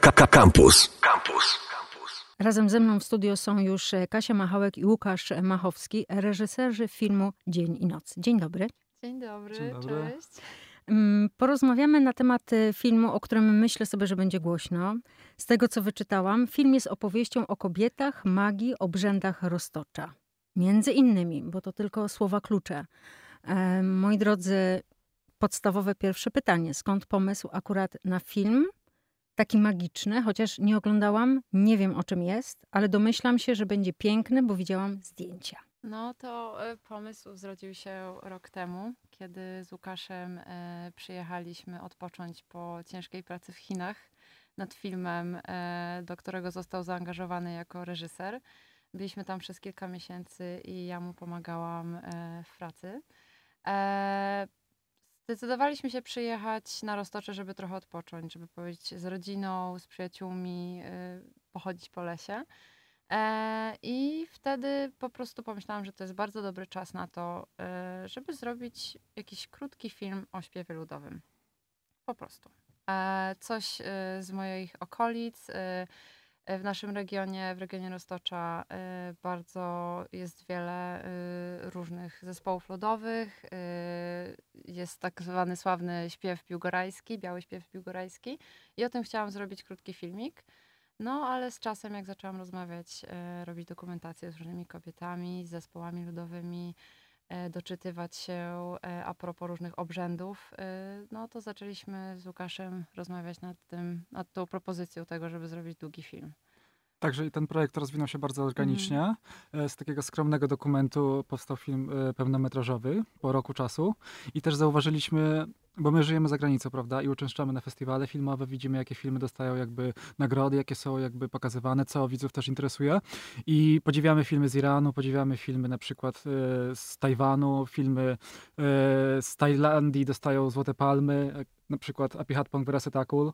Campus. Campus. Razem ze mną w studio są już Kasia Machałek i Łukasz Machowski, reżyserzy filmu Dzień i Noc. Dzień dobry. Dzień dobry, Dzień dobry. cześć. Mm, Porozmawiamy na temat y, filmu, o którym myślę sobie, że będzie głośno. Z tego, co wyczytałam, film jest opowieścią o kobietach, magii, obrzędach roztocza. Między innymi, bo to tylko słowa klucze. E, moi drodzy, podstawowe pierwsze pytanie. Skąd pomysł akurat na film? Taki magiczny, chociaż nie oglądałam, nie wiem o czym jest, ale domyślam się, że będzie piękny, bo widziałam zdjęcia. No to e, pomysł zrodził się rok temu, kiedy z Łukaszem e, przyjechaliśmy odpocząć po ciężkiej pracy w Chinach nad filmem, e, do którego został zaangażowany jako reżyser. Byliśmy tam przez kilka miesięcy i ja mu pomagałam w pracy. Zdecydowaliśmy się przyjechać na Roztocze, żeby trochę odpocząć, żeby powiedzieć z rodziną, z przyjaciółmi, e, pochodzić po lesie. E, I wtedy po prostu pomyślałam, że to jest bardzo dobry czas na to, e, żeby zrobić jakiś krótki film o śpiewie ludowym. Po prostu. E, Coś e, z moich okolic. W naszym regionie, w regionie Roztocza, e, bardzo jest wiele e, różnych zespołów ludowych. E, Jest tak zwany sławny śpiew piłgorajski, biały śpiew piłgorajski. I o tym chciałam zrobić krótki filmik. No, ale z czasem, jak zaczęłam rozmawiać, robić dokumentację z różnymi kobietami, z zespołami ludowymi, doczytywać się e, a propos różnych obrzędów, e, no to zaczęliśmy z Łukaszem rozmawiać nad tym, nad tą propozycją tego, żeby zrobić długi film. Także i ten projekt rozwinął się bardzo organicznie. E, Z takiego skromnego dokumentu powstał film e, pełnometrażowy po roku czasu. I też zauważyliśmy, bo my żyjemy za granicą, prawda, i uczęszczamy na festiwale filmowe, widzimy, jakie filmy dostają jakby nagrody, jakie są jakby pokazywane, co widzów też interesuje. I podziwiamy filmy z Iranu, podziwiamy filmy na przykład e, z Tajwanu, filmy e, z Tajlandii dostają Złote Palmy, na przykład Apihatpong Verasetakul,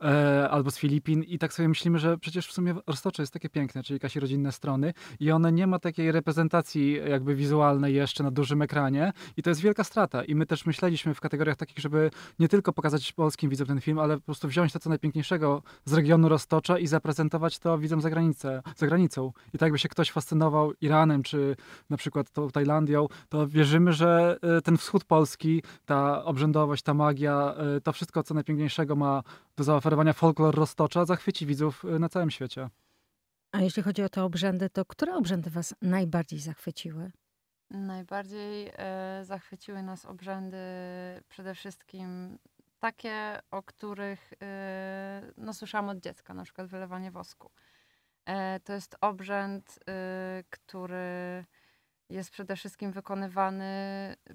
e, albo z Filipin i tak sobie myślimy, że przecież w sumie Roztocze jest takie piękne, czyli jakieś rodzinne strony i one nie ma takiej reprezentacji jakby wizualnej jeszcze na dużym ekranie i to jest wielka strata i my też myśleliśmy w kategoriach takich, żeby nie tylko pokazać polskim widzom ten film, ale po prostu wziąć to co najpiękniejszego z regionu Roztocza i zaprezentować to widzom za, granicę, za granicą. I tak jakby się ktoś fascynował Iranem, czy na przykład tą Tajlandią, to wierzymy, że e, ten wschód Polski, ta obrzędowość, ta magia, e, to wszystko co najpiękniejszego ma do zaoferowania folklor Roztocza zachwyci widzów y, na całym świecie. A jeśli chodzi o te obrzędy, to które obrzędy was najbardziej zachwyciły? Najbardziej e, zachwyciły nas obrzędy przede wszystkim takie, o których e, no, słyszałam od dziecka, na przykład wylewanie wosku. E, to jest obrzęd, e, który jest przede wszystkim wykonywany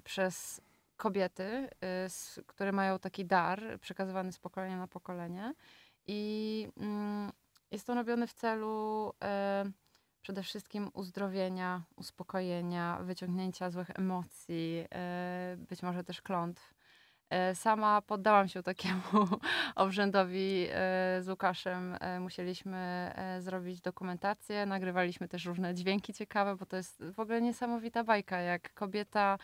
przez kobiety, s- które mają taki dar przekazywany z pokolenia na pokolenie. I mm, jest to robione w celu e, przede wszystkim uzdrowienia, uspokojenia, wyciągnięcia złych emocji, e, być może też klątw. Sama poddałam się takiemu obrzędowi z Łukaszem. Musieliśmy zrobić dokumentację, nagrywaliśmy też różne dźwięki ciekawe, bo to jest w ogóle niesamowita bajka, jak kobieta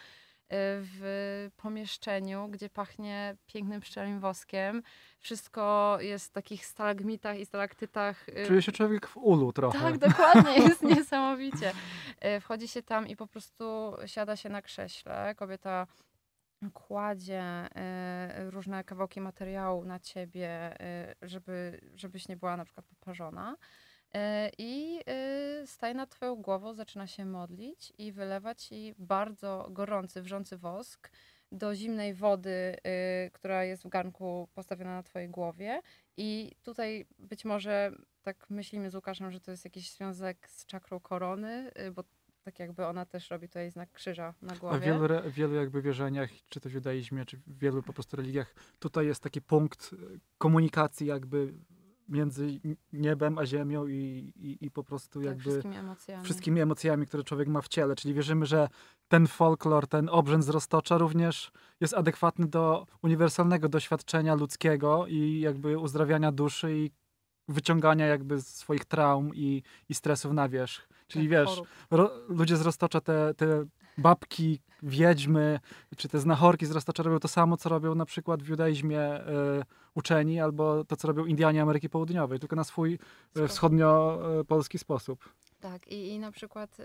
w pomieszczeniu, gdzie pachnie pięknym pszczelim woskiem. Wszystko jest w takich stalagmitach i stalaktytach. e, Czuje się człowiek w ulu trochę. tak, dokładnie, jest niesamowicie. E, Wchodzi się tam i po prostu siada się na krześle. Kobieta kładzie e, różne kawałki materiału na ciebie, żeby, żebyś nie była na przykład poparzona. E, I staje nad twoją głową, zaczyna się modlić i wylewa ci bardzo gorący, wrzący wosk do zimnej wody, y, która jest w garnku postawiona na twojej głowie. I tutaj być może tak myślimy z Łukaszem, że to jest jakiś związek z czakrą korony, y, bo tak jakby ona też robi tutaj znak krzyża na A w głowie. wielu, wielu jakby wierzeniach, czy to w judaizmie, czy w wielu po prostu religiach, tutaj jest taki punkt komunikacji jakby między niebem a ziemią i, i, i po prostu tak, jakby wszystkimi emocjami. wszystkimi emocjami, które człowiek ma w ciele. Czyli wierzymy, że ten folklor, ten obrzęd z roztocza również jest adekwatny do uniwersalnego doświadczenia ludzkiego i jakby uzdrawiania duszy i wyciągania jakby swoich traum i, i stresów na wierzch. Czyli Tak, wiesz, ro, ludzie z roztocza te, te babki, wiedźmy, czy te znachorki z roztacza robią to samo, co robią na przykład w judaizmie y, uczeni, albo to, co robią Indianie Ameryki Południowej, tylko na swój y, wschodnio-polski sposób. Tak, i, i na przykład y,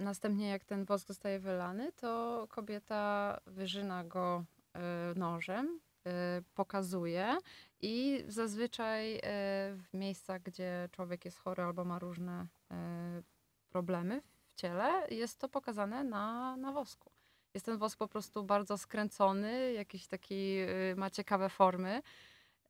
następnie jak ten wosk zostaje wylany, to kobieta wyżyna go y, nożem, y, pokazuje i zazwyczaj y, w miejscach, gdzie człowiek jest chory albo ma różne problemy ciele, jest to pokazane na, na wosku. Jest ten wosk po prostu bardzo skręcony, jakiś taki, y, ma ciekawe formy.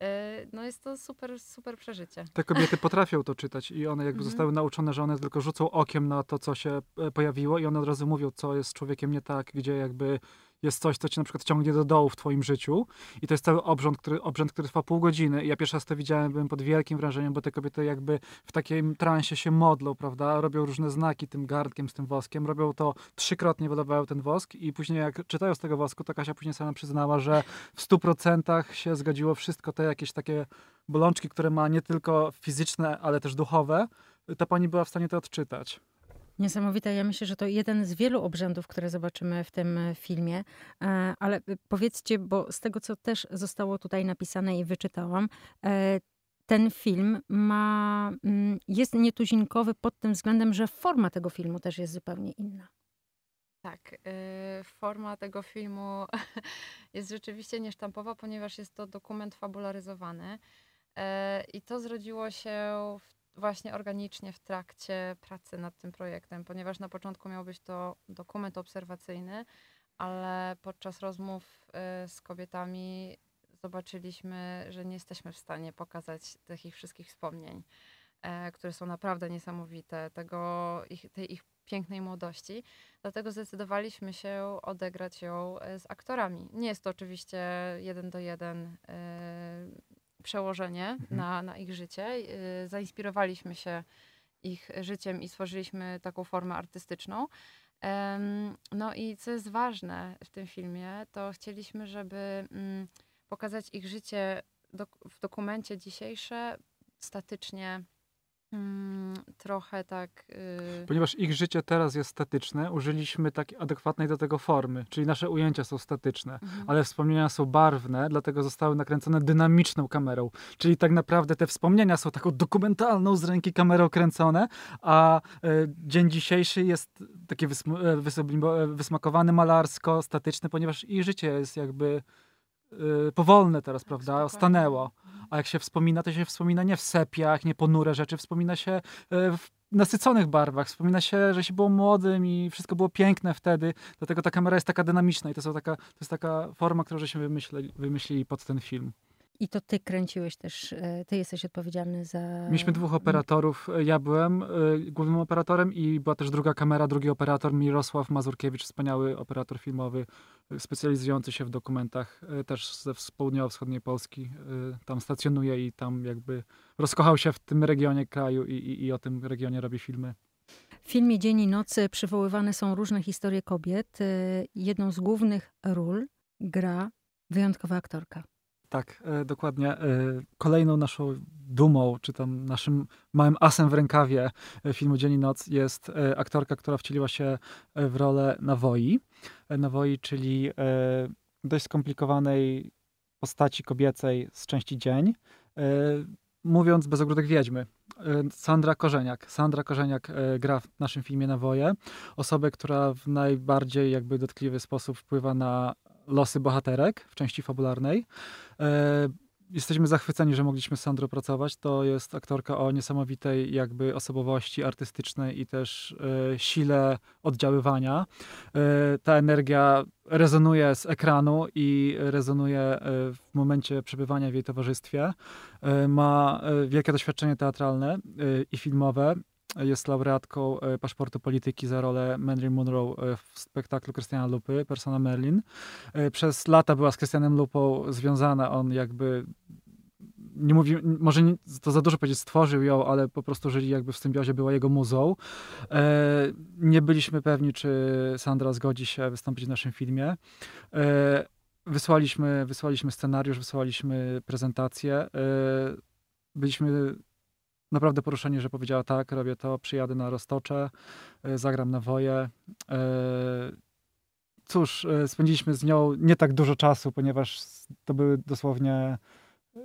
Y, No jest to super, super przeżycie. Te kobiety potrafią to czytać i one jakby Mhm. zostały nauczone, że one tylko rzucą okiem na to, co się e, pojawiło i one od razu mówią, co jest z człowiekiem nie tak, gdzie jakby jest coś, co cię na przykład ciągnie do dołu w twoim życiu i to jest cały obrząd, który, obrzęd, który trwa pół godziny. I ja pierwszy raz to widziałem, byłem pod wielkim wrażeniem, bo te kobiety jakby w takim transie się modlą, prawda, robią różne znaki tym garnkiem z tym woskiem, robią to trzykrotnie wylewają ten wosk i później jak czytają z tego wosku, to Kasia później sama przyznała, że w stu procentach się zgodziło wszystko te jakieś takie bolączki, które ma nie tylko fizyczne, ale też duchowe, ta pani była w stanie to odczytać. Niesamowite. Ja myślę, że to jeden z wielu obrzędów, które zobaczymy w tym e, filmie. E, Ale e, powiedzcie, bo z tego, co też zostało tutaj napisane i wyczytałam, ten film ma, mm, jest nietuzinkowy pod tym względem, że forma tego filmu też jest zupełnie inna. Tak, forma tego filmu jest rzeczywiście niesztampowa, ponieważ jest to dokument fabularyzowany. I to zrodziło się w, właśnie organicznie w trakcie pracy nad tym projektem, ponieważ na początku miał być to dokument obserwacyjny, ale podczas rozmów y, z kobietami zobaczyliśmy, że nie jesteśmy w stanie pokazać tych ich wszystkich wspomnień, e, które są naprawdę niesamowite, tego, ich, tej ich pięknej młodości. Dlatego zdecydowaliśmy się odegrać ją e, z aktorami. Nie jest to oczywiście jeden do jeden przełożenie na, na ich życie. E, zainspirowaliśmy się ich życiem i stworzyliśmy taką formę artystyczną. No i co jest ważne w tym filmie, to chcieliśmy, żeby mm, pokazać ich życie w dokumencie dzisiejsze statycznie, mm, trochę tak... y, Ponieważ ich życie teraz jest statyczne, użyliśmy takiej adekwatnej do tego formy, czyli nasze ujęcia są statyczne, mhm. ale wspomnienia są barwne, dlatego zostały nakręcone dynamiczną kamerą. Czyli tak naprawdę te wspomnienia są taką dokumentalną z ręki kamerą kręcone, a e, dzień dzisiejszy jest taki wysm- e, wysublimo- e, wysmakowany malarsko, statyczny, ponieważ ich życie jest jakby e, powolne teraz, prawda? Stanęło. A jak się wspomina, to się wspomina nie w sepiach, nie ponure rzeczy, wspomina się e, w nasyconych barwach, wspomina się, że się było młodym i wszystko było piękne wtedy, dlatego ta kamera jest taka dynamiczna i to, są taka, to jest taka forma, którą żeśmy wymyśleli, wymyślili pod ten film. I to ty kręciłeś też, e, ty jesteś odpowiedzialny za... Mieliśmy dwóch operatorów, ja byłem y, głównym operatorem i była też druga kamera, drugi operator, Mirosław Mazurkiewicz, wspaniały operator filmowy, specjalizujący się w dokumentach, też ze z południowo-wschodniej Polski, tam stacjonuje i tam jakby rozkochał się w tym regionie kraju i, i, i o tym regionie robi filmy. W filmie Dzień i Nocy przywoływane są różne historie kobiet. E, Jedną z głównych ról gra wyjątkowa aktorka. Tak, e, dokładnie. E, Kolejną naszą dumą, czy tam naszym małym asem w rękawie e, filmu Dzień i Noc jest e, aktorka, która wcieliła się e, w rolę Nawoi. E, Nawoi, czyli dość skomplikowanej postaci kobiecej z części Dzień. Mówiąc bez ogródek wiedźmy. Sandra Korzeniak. Sandra Korzeniak gra w naszym filmie Nawoje. Osobę, która w najbardziej jakby dotkliwy sposób wpływa na losy bohaterek w części fabularnej. E, Jesteśmy zachwyceni, że mogliśmy z Sandrą pracować. To jest aktorka o niesamowitej jakby osobowości artystycznej i też e, sile oddziaływania. E, ta energia rezonuje z ekranu i rezonuje w momencie przebywania w jej towarzystwie. Ma wielkie doświadczenie teatralne i filmowe. Jest laureatką e, paszportu polityki za rolę Marilyn Monroe e, w spektaklu Krystiana Lupy, Persona Merlin. E, Przez lata była z Krystianem Lupą związana. On jakby nie mówi, może nie, to za dużo powiedzieć, stworzył ją, ale po prostu żyli jakby w symbiozie, była jego muzą. E, nie byliśmy pewni, czy Sandra zgodzi się wystąpić w naszym filmie. E, wysłaliśmy, wysłaliśmy scenariusz, wysłaliśmy prezentację. E, byliśmy naprawdę poruszenie, że powiedziała tak, robię to, przyjadę na Roztocze, e, zagram na woje. E, cóż, e, spędziliśmy z nią nie tak dużo czasu, ponieważ to były dosłownie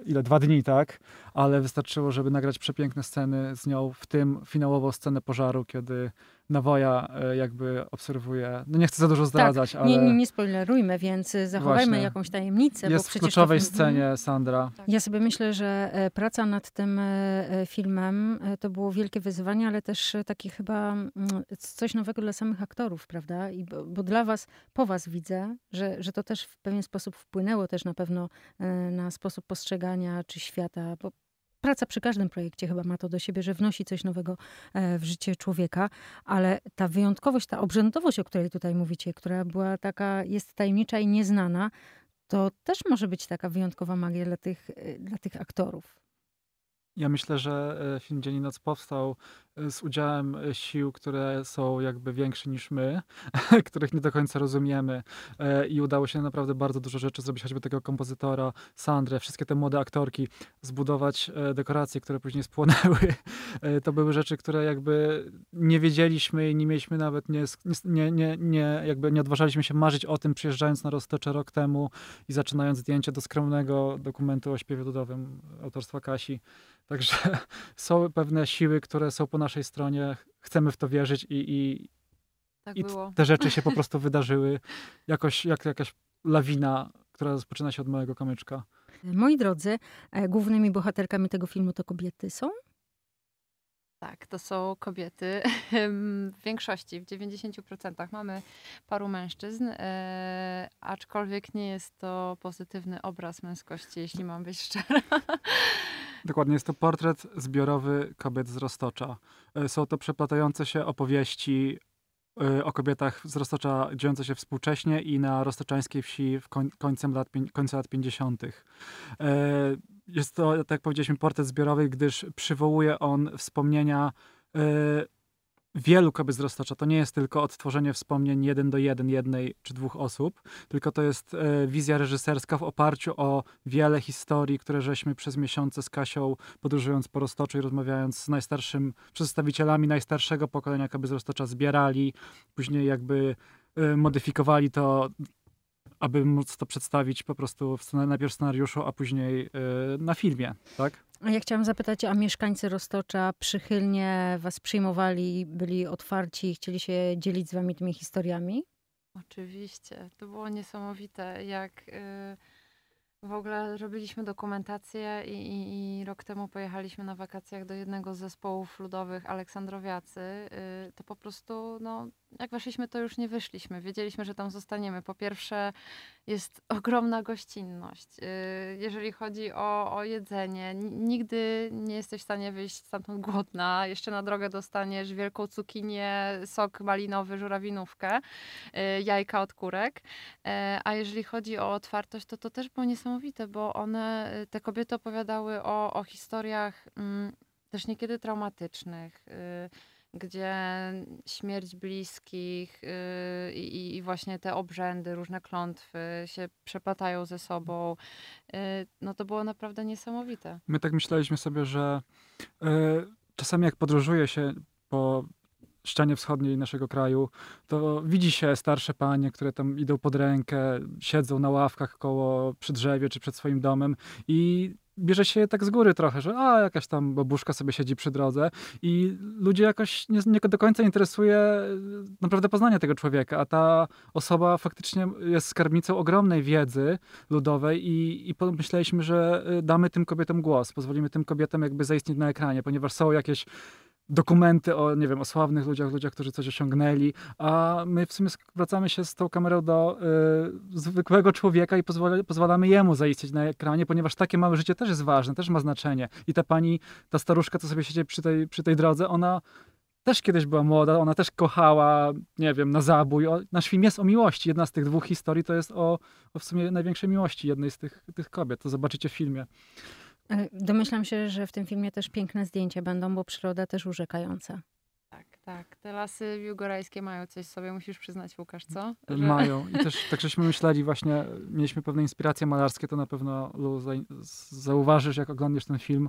ile, dwa dni, tak? Ale wystarczyło, żeby nagrać przepiękne sceny z nią, w tym finałową scenę pożaru, kiedy Nawoja e, jakby obserwuje, no nie chcę za dużo zdradzać, tak, ale... Nie, nie, nie spoilerujmy, więc zachowajmy Właśnie. jakąś tajemnicę. Jest bo w kluczowej to... Mhm. scenie Sandra. Ja sobie myślę, że e, praca nad tym e, filmem to było wielkie wyzwanie, ale też takie chyba mm, coś nowego dla samych aktorów, prawda? I bo, bo dla was, po was widzę, że, że to też w pewien sposób wpłynęło też na pewno na sposób postrzegania czy świata, bo praca przy każdym projekcie chyba ma to do siebie, że wnosi coś nowego e, w życie człowieka, ale ta wyjątkowość, ta obrzędowość, o której tutaj mówicie, która była taka, jest tajemnicza i nieznana, to też może być taka wyjątkowa magia dla tych, e, dla tych aktorów. Ja myślę, że e, film Dzień i Noc powstał e, z udziałem e, sił, które są jakby większe niż my, których nie do końca rozumiemy i udało się naprawdę bardzo dużo rzeczy zrobić, choćby tego kompozytora, Sandrę, wszystkie te młode aktorki, zbudować dekoracje, które później spłonęły. To były rzeczy, które jakby nie wiedzieliśmy i nie mieliśmy nawet, nie, nie, nie, nie, jakby nie odważaliśmy się marzyć o tym, przyjeżdżając na Roztocze rok temu i zaczynając zdjęcie do skromnego dokumentu o śpiewie ludowym autorstwa Kasi. Także są pewne siły, które są po naszej stronie. Chcemy w to wierzyć i, i, tak i te rzeczy się po prostu wydarzyły. Jakoś jak jakaś lawina, która rozpoczyna się od małego kamyczka. Moi drodzy, e, głównymi bohaterkami tego filmu to kobiety są? Tak, to są kobiety. W większości, w 90% mamy paru mężczyzn, e, aczkolwiek nie jest to pozytywny obraz męskości, jeśli mam być szczera. Dokładnie, jest to portret zbiorowy kobiet z Roztocza. E, są to przeplatające się opowieści e, o kobietach z Roztocza dziejące się współcześnie i na roztoczańskiej wsi w lat, końca lat 50. E, jest to, tak jak powiedzieliśmy, portret zbiorowy, gdyż przywołuje on wspomnienia wielu kobiet z Roztocza. To nie jest tylko odtworzenie wspomnień jeden do jeden jednej czy dwóch osób, tylko to jest e, wizja reżyserska w oparciu o wiele historii, które żeśmy przez miesiące z Kasią podróżując po Roztoczu i rozmawiając z najstarszym, przedstawicielami najstarszego pokolenia kobiet z Roztocza zbierali, później jakby e, modyfikowali to aby móc to przedstawić po prostu w, najpierw w scenariuszu, a później yy, na filmie, tak? A ja chciałam zapytać, a mieszkańcy Roztocza przychylnie was przyjmowali, byli otwarci, chcieli się dzielić z wami tymi historiami? Oczywiście. To było niesamowite, jak... Yy w ogóle robiliśmy dokumentację i, i, i, rok temu pojechaliśmy na wakacjach do jednego z zespołów ludowych Aleksandrowiacy. Yy, to po prostu, no, jak weszliśmy, to już nie wyszliśmy. Wiedzieliśmy, że tam zostaniemy. Po pierwsze, jest ogromna gościnność. Yy, jeżeli chodzi o, o jedzenie, nigdy nie jesteś w stanie wyjść stamtąd głodna. Jeszcze na drogę dostaniesz wielką cukinię, sok malinowy, żurawinówkę, yy, jajka od kurek. A jeżeli chodzi o otwartość, to to też było niesamowite, bo one, te kobiety opowiadały o, o historiach mm, też niekiedy traumatycznych gdzie śmierć bliskich yy, i, i, właśnie te obrzędy, różne klątwy się przeplatają ze sobą. Yy, no to było naprawdę niesamowite. My tak myśleliśmy sobie, że yy, czasami jak podróżuje się po ścianie wschodniej naszego kraju, to widzi się starsze panie, które tam idą pod rękę, siedzą na ławkach koło przy drzewie czy przed swoim domem i bierze się tak z góry trochę, że a, jakaś tam babuszka sobie siedzi przy drodze. I ludzie jakoś nie, nie do końca interesuje e, naprawdę poznanie tego człowieka, a ta osoba faktycznie jest skarbnicą ogromnej wiedzy ludowej i, i pomyśleliśmy, że e, damy tym kobietom głos, pozwolimy tym kobietom jakby zaistnieć na ekranie, ponieważ są jakieś dokumenty o, nie wiem, o sławnych ludziach, ludziach, którzy coś osiągnęli, a my w sumie wracamy się z tą kamerą do y, zwykłego człowieka i pozwala, pozwalamy jemu zaistnieć na ekranie, ponieważ takie małe życie też jest ważne, też ma znaczenie. I ta pani, ta staruszka, co sobie siedzi przy tej, przy tej drodze, ona też kiedyś była młoda, ona też kochała, nie wiem, na zabój. O, nasz film jest o miłości. Jedna z tych dwóch historii to jest o, o w sumie największej miłości jednej z tych, tych kobiet. To zobaczycie w filmie. E, domyślam się, że w tym filmie też piękne zdjęcia będą, bo przyroda też urzekająca. Tak, tak. Te lasy biłgorajskie mają coś sobie, musisz przyznać, Łukasz, co? Że... Mają. I też tak żeśmy myśleli właśnie, mieliśmy pewne inspiracje malarskie, to na pewno Lu, zauważysz, jak oglądasz ten film.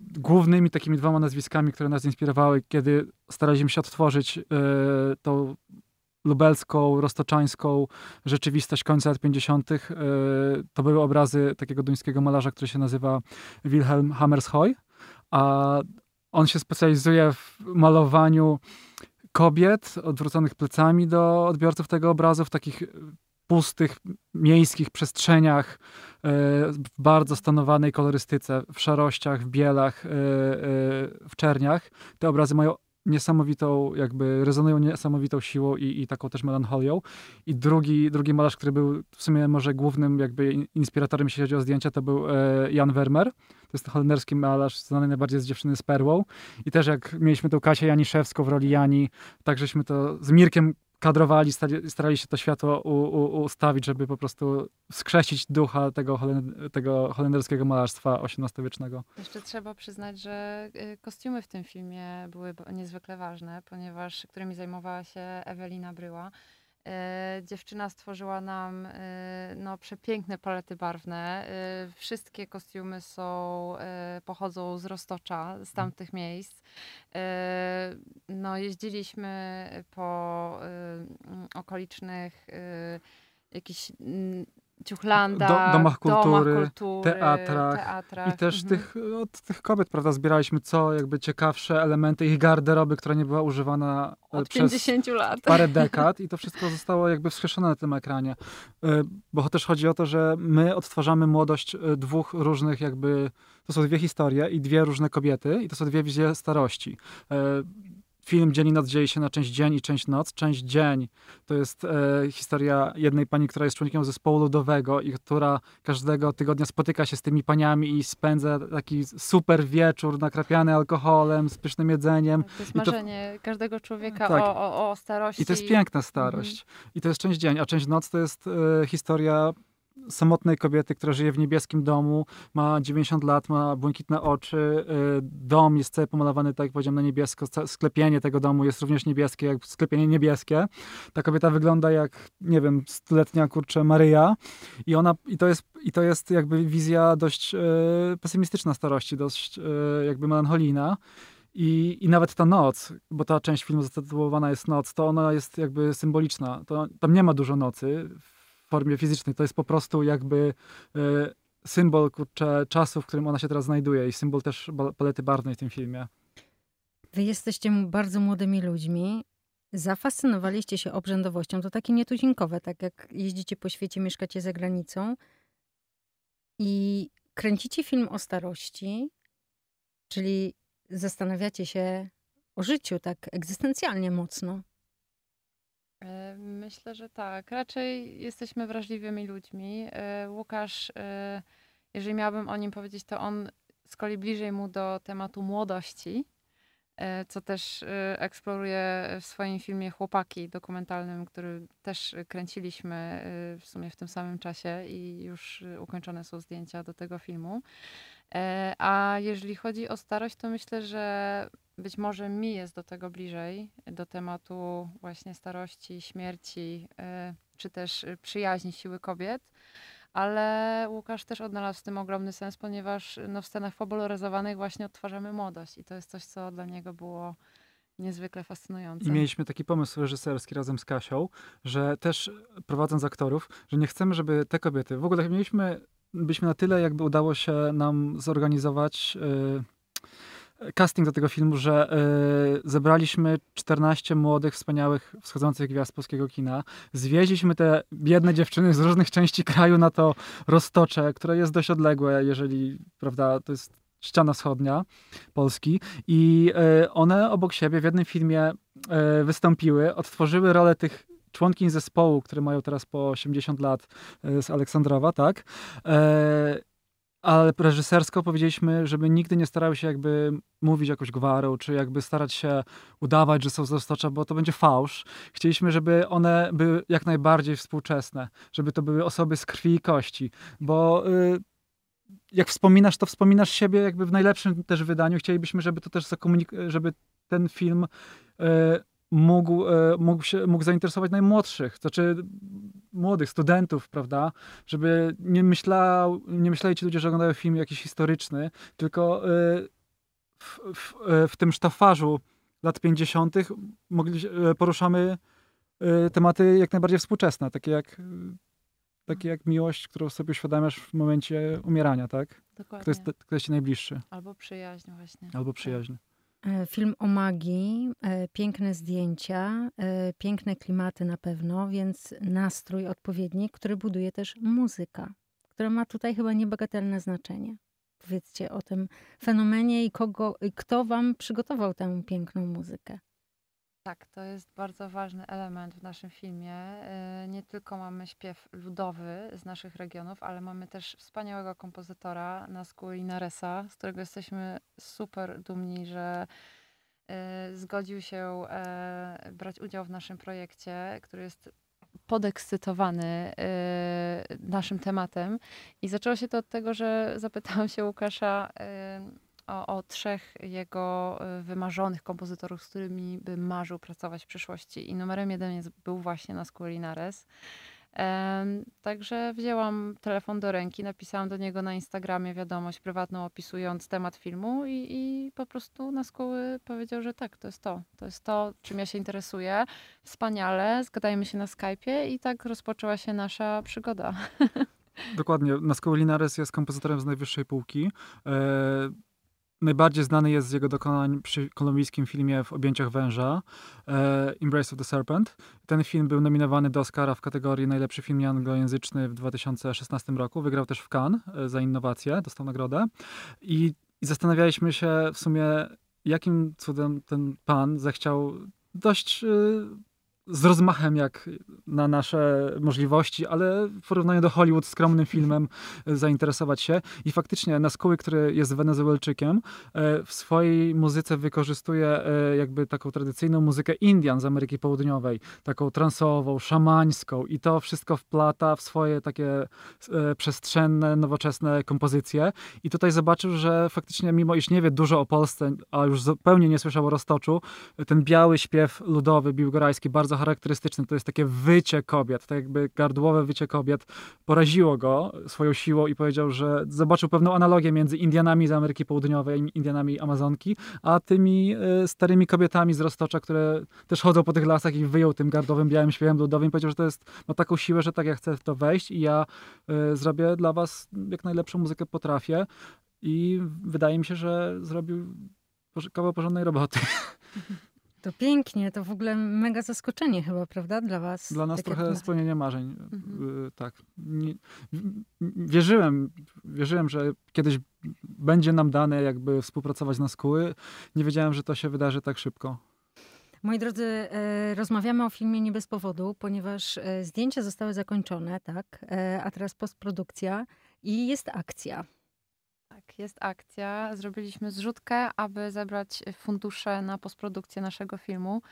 głównymi takimi dwoma nazwiskami, które nas inspirowały, kiedy staraliśmy się odtworzyć tą lubelską, roztoczańską rzeczywistość końca lat 50. To były obrazy takiego duńskiego malarza, który się nazywa Wilhelm Hammershøi, a on się specjalizuje w malowaniu kobiet odwróconych plecami do odbiorców tego obrazu w takich pustych, miejskich przestrzeniach, e, w bardzo stanowanej kolorystyce, w szarościach, w bielach, e, e, w czerniach. Te obrazy mają niesamowitą, jakby rezonują niesamowitą siłą i, i taką też melancholią. I drugi, drugi malarz, który był w sumie może głównym jakby inspiratorem, jeśli chodzi o zdjęcia, to był Jan Vermeer. To jest holenderski malarz, znany najbardziej z Dziewczyny z Perłą. I też jak mieliśmy tą Kasię Janiszewską w roli Jani, tak żeśmy to z Mirkiem kadrowali, starali, się to światło u, u, ustawić, żeby po prostu skrzesić ducha tego, tego holenderskiego malarstwa XVIII-wiecznego. Jeszcze trzeba przyznać, że y, kostiumy w tym filmie były niezwykle ważne, ponieważ którymi zajmowała się Ewelina Bryła. E, dziewczyna stworzyła nam e, no, przepiękne palety barwne. E, wszystkie kostiumy są, pochodzą z Roztocza, z mhm. tamtych miejsc. No, jeździliśmy po okolicznych jakichś ciuchlandach, Do, domach kultury, domach kultury teatrach, teatrach. I też mhm. tych, od tych kobiet, prawda, zbieraliśmy co jakby ciekawsze elementy ich garderoby, która nie była używana e, od przez 50 lat. parę dekad i to wszystko zostało jakby wskrzeszone na tym ekranie. E, bo też chodzi o to, że my odtwarzamy młodość e, dwóch różnych jakby, to są dwie historie i dwie różne kobiety i to są dwie wizje starości film Dzień i Noc dzieje się na część dzień i część noc. Część dzień to jest e, historia jednej pani, która jest członkiem zespołu ludowego i która każdego tygodnia spotyka się z tymi paniami i spędza taki super wieczór nakrapiany alkoholem, z pysznym jedzeniem. To jest marzenie to, każdego człowieka tak. o, o, o, starości. I to jest piękna starość. Mhm. I to jest część dzień, a część noc to jest e, historia samotnej kobiety, która żyje w niebieskim domu, ma 90 lat, ma błękitne oczy, y, dom jest cały pomalowany, tak jak powiedziałem, na niebiesko, sklepienie tego domu jest również niebieskie, jak sklepienie niebieskie. Ta kobieta wygląda jak, nie wiem, stuletnia, kurczę, Maryja i ona, i to jest, i to jest jakby wizja dość e, pesymistyczna starości, dość e, jakby melancholijna. I, I nawet ta noc, bo ta część filmu zatytułowana jest Noc, to ona jest jakby symboliczna. To, tam nie ma dużo nocy formie fizycznej. To jest po prostu jakby e, symbol kurczę, czasu, w którym ona się teraz znajduje i symbol też palety barwnej w tym filmie. Wy jesteście bardzo młodymi ludźmi. Zafascynowaliście się obrzędowością. To takie nietuzinkowe, tak jak jeździcie po świecie, mieszkacie za granicą i kręcicie film o starości, czyli zastanawiacie się o życiu tak egzystencjalnie mocno. E, myślę, że tak. Raczej jesteśmy wrażliwymi ludźmi. E, Łukasz, e, jeżeli miałabym o nim powiedzieć, to on z kolei bliżej mu do tematu młodości, co też eksploruje w swoim filmie Chłopaki dokumentalnym, który też kręciliśmy w sumie w tym samym czasie i już ukończone są zdjęcia do tego filmu. A jeżeli chodzi o starość, to myślę, że być może mi jest do tego bliżej, do tematu właśnie starości, śmierci, y, czy też y, przyjaźni siły kobiet. Ale Łukasz też odnalazł w tym ogromny sens, ponieważ no, w scenach popularyzowanych właśnie odtwarzamy młodość i to jest coś, co dla niego było niezwykle fascynujące. I mieliśmy taki pomysł reżyserski razem z Kasią, że też prowadząc aktorów, że nie chcemy, żeby te kobiety, w ogóle mieliśmy, byliśmy na tyle jakby udało się nam zorganizować yy, casting do tego filmu, że y, zebraliśmy 14 młodych, wspaniałych, wschodzących gwiazd polskiego kina. Zwieźliśmy te biedne dziewczyny z różnych części kraju na to roztocze, które jest dość odległe, jeżeli, prawda, to jest ściana wschodnia Polski i y, one obok siebie w jednym filmie y, wystąpiły, odtworzyły rolę tych członkiń zespołu, które mają teraz po 80 lat z Aleksandrowa, tak? ale reżysersko powiedzieliśmy, żeby nigdy nie starały się jakby mówić jakąś gwarą, czy jakby starać się udawać, że są z Roztocza, bo to będzie fałsz. Chcieliśmy, żeby one były jak najbardziej współczesne, żeby to były osoby z krwi i kości, bo y, jak wspominasz, to wspominasz siebie jakby w najlepszym też wydaniu. Chcielibyśmy, żeby to też zakomunik- żeby ten film y, mógł, e, mógł, się, mógł zainteresować najmłodszych, znaczy młodych studentów, prawda? Żeby nie, myślał, nie myśleli ci ludzie, że oglądają film jakiś historyczny, tylko e, w, w, e, w tym sztafarzu lat 50. Mogli, poruszamy tematy jak najbardziej współczesne, takie jak, takie jak miłość, którą sobie uświadamiasz w momencie umierania, tak? Dokładnie. Kto jest, kto jest ci najbliższy. Albo przyjaźń właśnie. Albo przyjaźń. E, film o magii, e, piękne zdjęcia, e, piękne klimaty na pewno, więc nastrój odpowiedni, który buduje też muzyka, która ma tutaj chyba niebagatelne znaczenie. Powiedzcie o tym fenomenie i kogo, i kto wam przygotował tę piękną muzykę. Tak, to jest bardzo ważny element w naszym filmie. Y, nie tylko mamy śpiew ludowy z naszych regionów, ale mamy też wspaniałego kompozytora Nasku Linaresa, z którego jesteśmy super dumni, że y, zgodził się e, brać udział w naszym projekcie, który jest podekscytowany y, naszym tematem. I zaczęło się to od tego, że zapytałam się Łukasza, o, o trzech jego y, wymarzonych kompozytorów, z którymi by marzył pracować w przyszłości. I numerem jeden jest, był właśnie Nascu Linares. Także wzięłam telefon do ręki, napisałam do niego na Instagramie wiadomość prywatną opisując temat filmu i, i po prostu na szkoły powiedział, że tak, to jest to. To jest to, czym ja się interesuję. Wspaniale, zgadajmy się na Skype'ie i tak rozpoczęła się nasza przygoda. Dokładnie. Nasco Linares jest kompozytorem z najwyższej półki. Najbardziej znany jest z jego dokonań przy kolumbijskim filmie W objęciach węża, e, Embrace of the Serpent. Ten film był nominowany do Oscara w kategorii najlepszy film anglojęzyczny w 2016 roku. Wygrał też w Cannes e, za innowację, dostał nagrodę. I, I zastanawialiśmy się w sumie, jakim cudem ten pan zechciał dość e, z rozmachem jak na nasze możliwości, ale w porównaniu do Hollywood skromnym filmem e, zainteresować się. I faktycznie Naskuły, który jest Wenezuelczykiem, e, w swojej muzyce wykorzystuje e, jakby taką tradycyjną muzykę Indian z Ameryki Południowej, taką transową, szamańską i to wszystko wplata w swoje takie przestrzenne, nowoczesne kompozycje. I tutaj zobaczył, że faktycznie mimo iż nie wie dużo o Polsce, a już zupełnie nie słyszał o Roztoczu, ten biały śpiew ludowy, biłgorajski, bardzo charakterystyczny. To jest takie wycie kobiet, tak jakby gardłowe wycie kobiet. Poraziło go swoją siłą i powiedział, że zobaczył pewną analogię między Indianami z Ameryki Południowej, Indianami Amazonki, a tymi y, starymi kobietami z Roztocza, które też chodzą po tych lasach i wyjął tym gardłowym, białym śpiewem ludowym powiedział, że to jest, ma taką siłę, że tak ja chcę w to wejść i ja y, zrobię dla was jak najlepszą muzykę potrafię. I wydaje mi się, że zrobił kawał porządnej roboty. To pięknie, to w ogóle mega zaskoczenie chyba, prawda, dla was? Dla nas trochę jak... spełnienie marzeń, mhm. Y, tak. Nie, wierzyłem, wierzyłem, że kiedyś będzie nam dane jakby współpracować na skóły. Nie wiedziałem, że to się wydarzy tak szybko. Moi drodzy, e, rozmawiamy o filmie nie bez powodu, ponieważ e, zdjęcia zostały zakończone, tak, e, a teraz postprodukcja i jest akcja. Tak, jest akcja. Zrobiliśmy zrzutkę, aby zebrać fundusze na postprodukcję naszego filmu.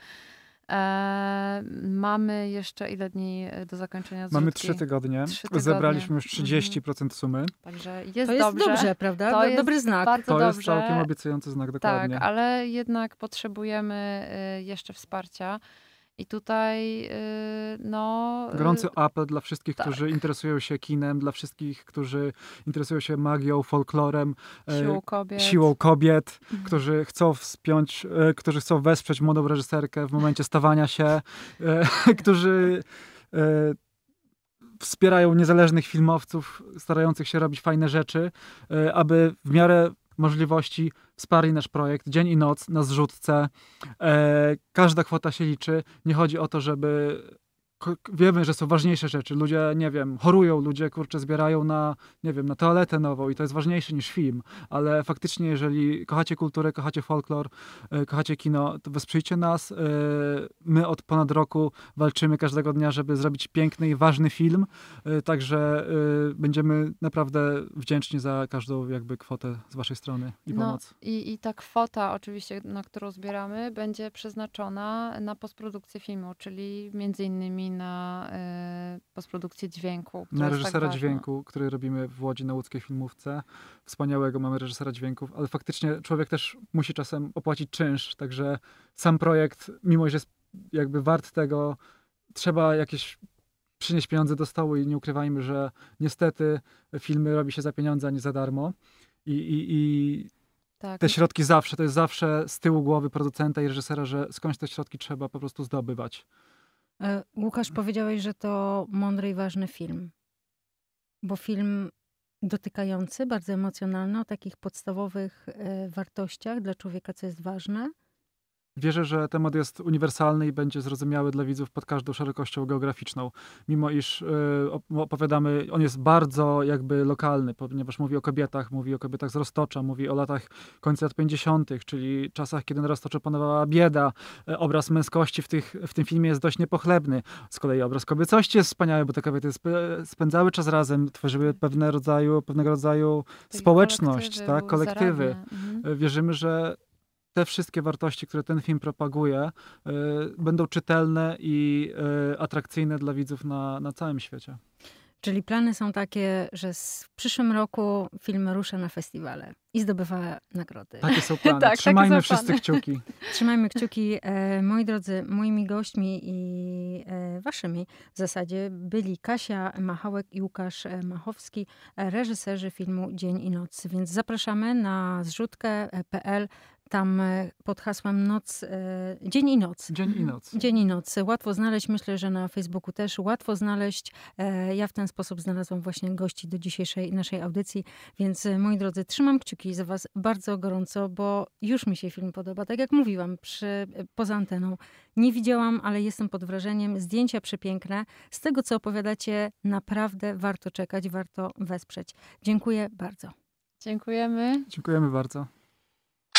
E, mamy jeszcze ile dni do zakończenia zrzutki? Mamy trzy tygodnie. Trzy tygodnie. Zebraliśmy już 30% mhm. sumy. Także jest to jest dobrze. dobrze, prawda? To jest Dobry znak. Bardzo to dobrze. jest całkiem obiecujący znak, dokładnie. Tak, ale jednak potrzebujemy y, jeszcze wsparcia. I tutaj, y, no. Gorący apel dla wszystkich, tak. którzy interesują się kinem, dla wszystkich, którzy interesują się magią, folklorem, e, siłą kobiet, siłą kobiet mhm. którzy chcą wspiąć, e, którzy chcą wesprzeć młodą reżyserkę w momencie stawania się, e, którzy wspierają niezależnych filmowców starających się robić fajne rzeczy, aby w miarę możliwości wsparli nasz projekt dzień i noc na zrzutce. E, każda kwota się liczy. Nie chodzi o to, żeby wiemy, że są ważniejsze rzeczy. Ludzie, nie wiem, chorują, ludzie, kurczę, zbierają na, nie wiem, na toaletę nową i to jest ważniejsze niż film. Ale faktycznie, jeżeli kochacie kulturę, kochacie folklor, e, kochacie kino, to wesprzyjcie nas. E, my od ponad roku walczymy każdego dnia, żeby zrobić piękny i ważny film. E, także będziemy naprawdę wdzięczni za każdą jakby kwotę z waszej strony i no, pomoc. I, I ta kwota oczywiście, na którą zbieramy, będzie przeznaczona na postprodukcję filmu, czyli między innymi na y, postprodukcję dźwięku. Na reżysera tak dźwięku, który robimy w Łodzi na łódzkiej filmówce. Wspaniałego mamy reżysera dźwięków, ale faktycznie człowiek też musi czasem opłacić czynsz, także sam projekt, mimo że jest jakby wart tego. Trzeba jakieś przynieść pieniądze do stołu i nie ukrywajmy, że niestety filmy robi się za pieniądze, a nie za darmo. I, i, i Tak. te środki zawsze, to jest zawsze z tyłu głowy producenta i reżysera, że skądś te środki trzeba po prostu zdobywać. E, Łukasz, powiedziałeś, że to mądry i ważny film. Bo film dotykający, bardzo emocjonalny, o takich podstawowych e, wartościach dla człowieka, co jest ważne. Wierzę, że temat jest uniwersalny i będzie zrozumiały dla widzów pod każdą szerokością geograficzną. Mimo iż y, op- opowiadamy, on jest bardzo jakby lokalny, ponieważ mówi o kobietach, mówi o kobietach z Roztocza, mówi o latach końca lat 50., czyli czasach, kiedy na Roztoczu panowała bieda. E, Obraz męskości w, tych, w tym filmie jest dość niepochlebny. Z kolei obraz kobiecości jest wspaniały, bo te kobiety sp- spędzały czas razem, tworzyły pewne rodzaju, pewnego rodzaju społeczność, kolektywy, tak, kolektywy. Mhm. E, Wierzymy, że te wszystkie wartości, które ten film propaguje, e, będą czytelne i e, atrakcyjne dla widzów na, na całym świecie. Czyli plany są takie, że w przyszłym roku film rusza na festiwale i zdobywa nagrody. Takie są plany. Tak, Trzymajmy są wszyscy plany. kciuki. Trzymajmy kciuki. E, moi drodzy, moimi gośćmi i waszymi w zasadzie byli Kasia Machałek i Łukasz Machowski, reżyserzy filmu Dzień i Noc. Więc zapraszamy na zrzutkę.pl. Tam e, pod hasłem Noc, e, Dzień i Noc. Dzień i noc. Dzień i noc. Łatwo znaleźć, myślę, że na Facebooku też łatwo znaleźć. E, Ja w ten sposób znalazłam właśnie gości do dzisiejszej naszej audycji, więc moi drodzy, trzymam kciuki za was bardzo gorąco, bo już mi się film podoba. Tak jak mówiłam przy, poza anteną, nie widziałam, ale jestem pod wrażeniem. Zdjęcia przepiękne. Z tego, co opowiadacie, naprawdę warto czekać, warto wesprzeć. Dziękuję bardzo. Dziękujemy. Dziękujemy bardzo.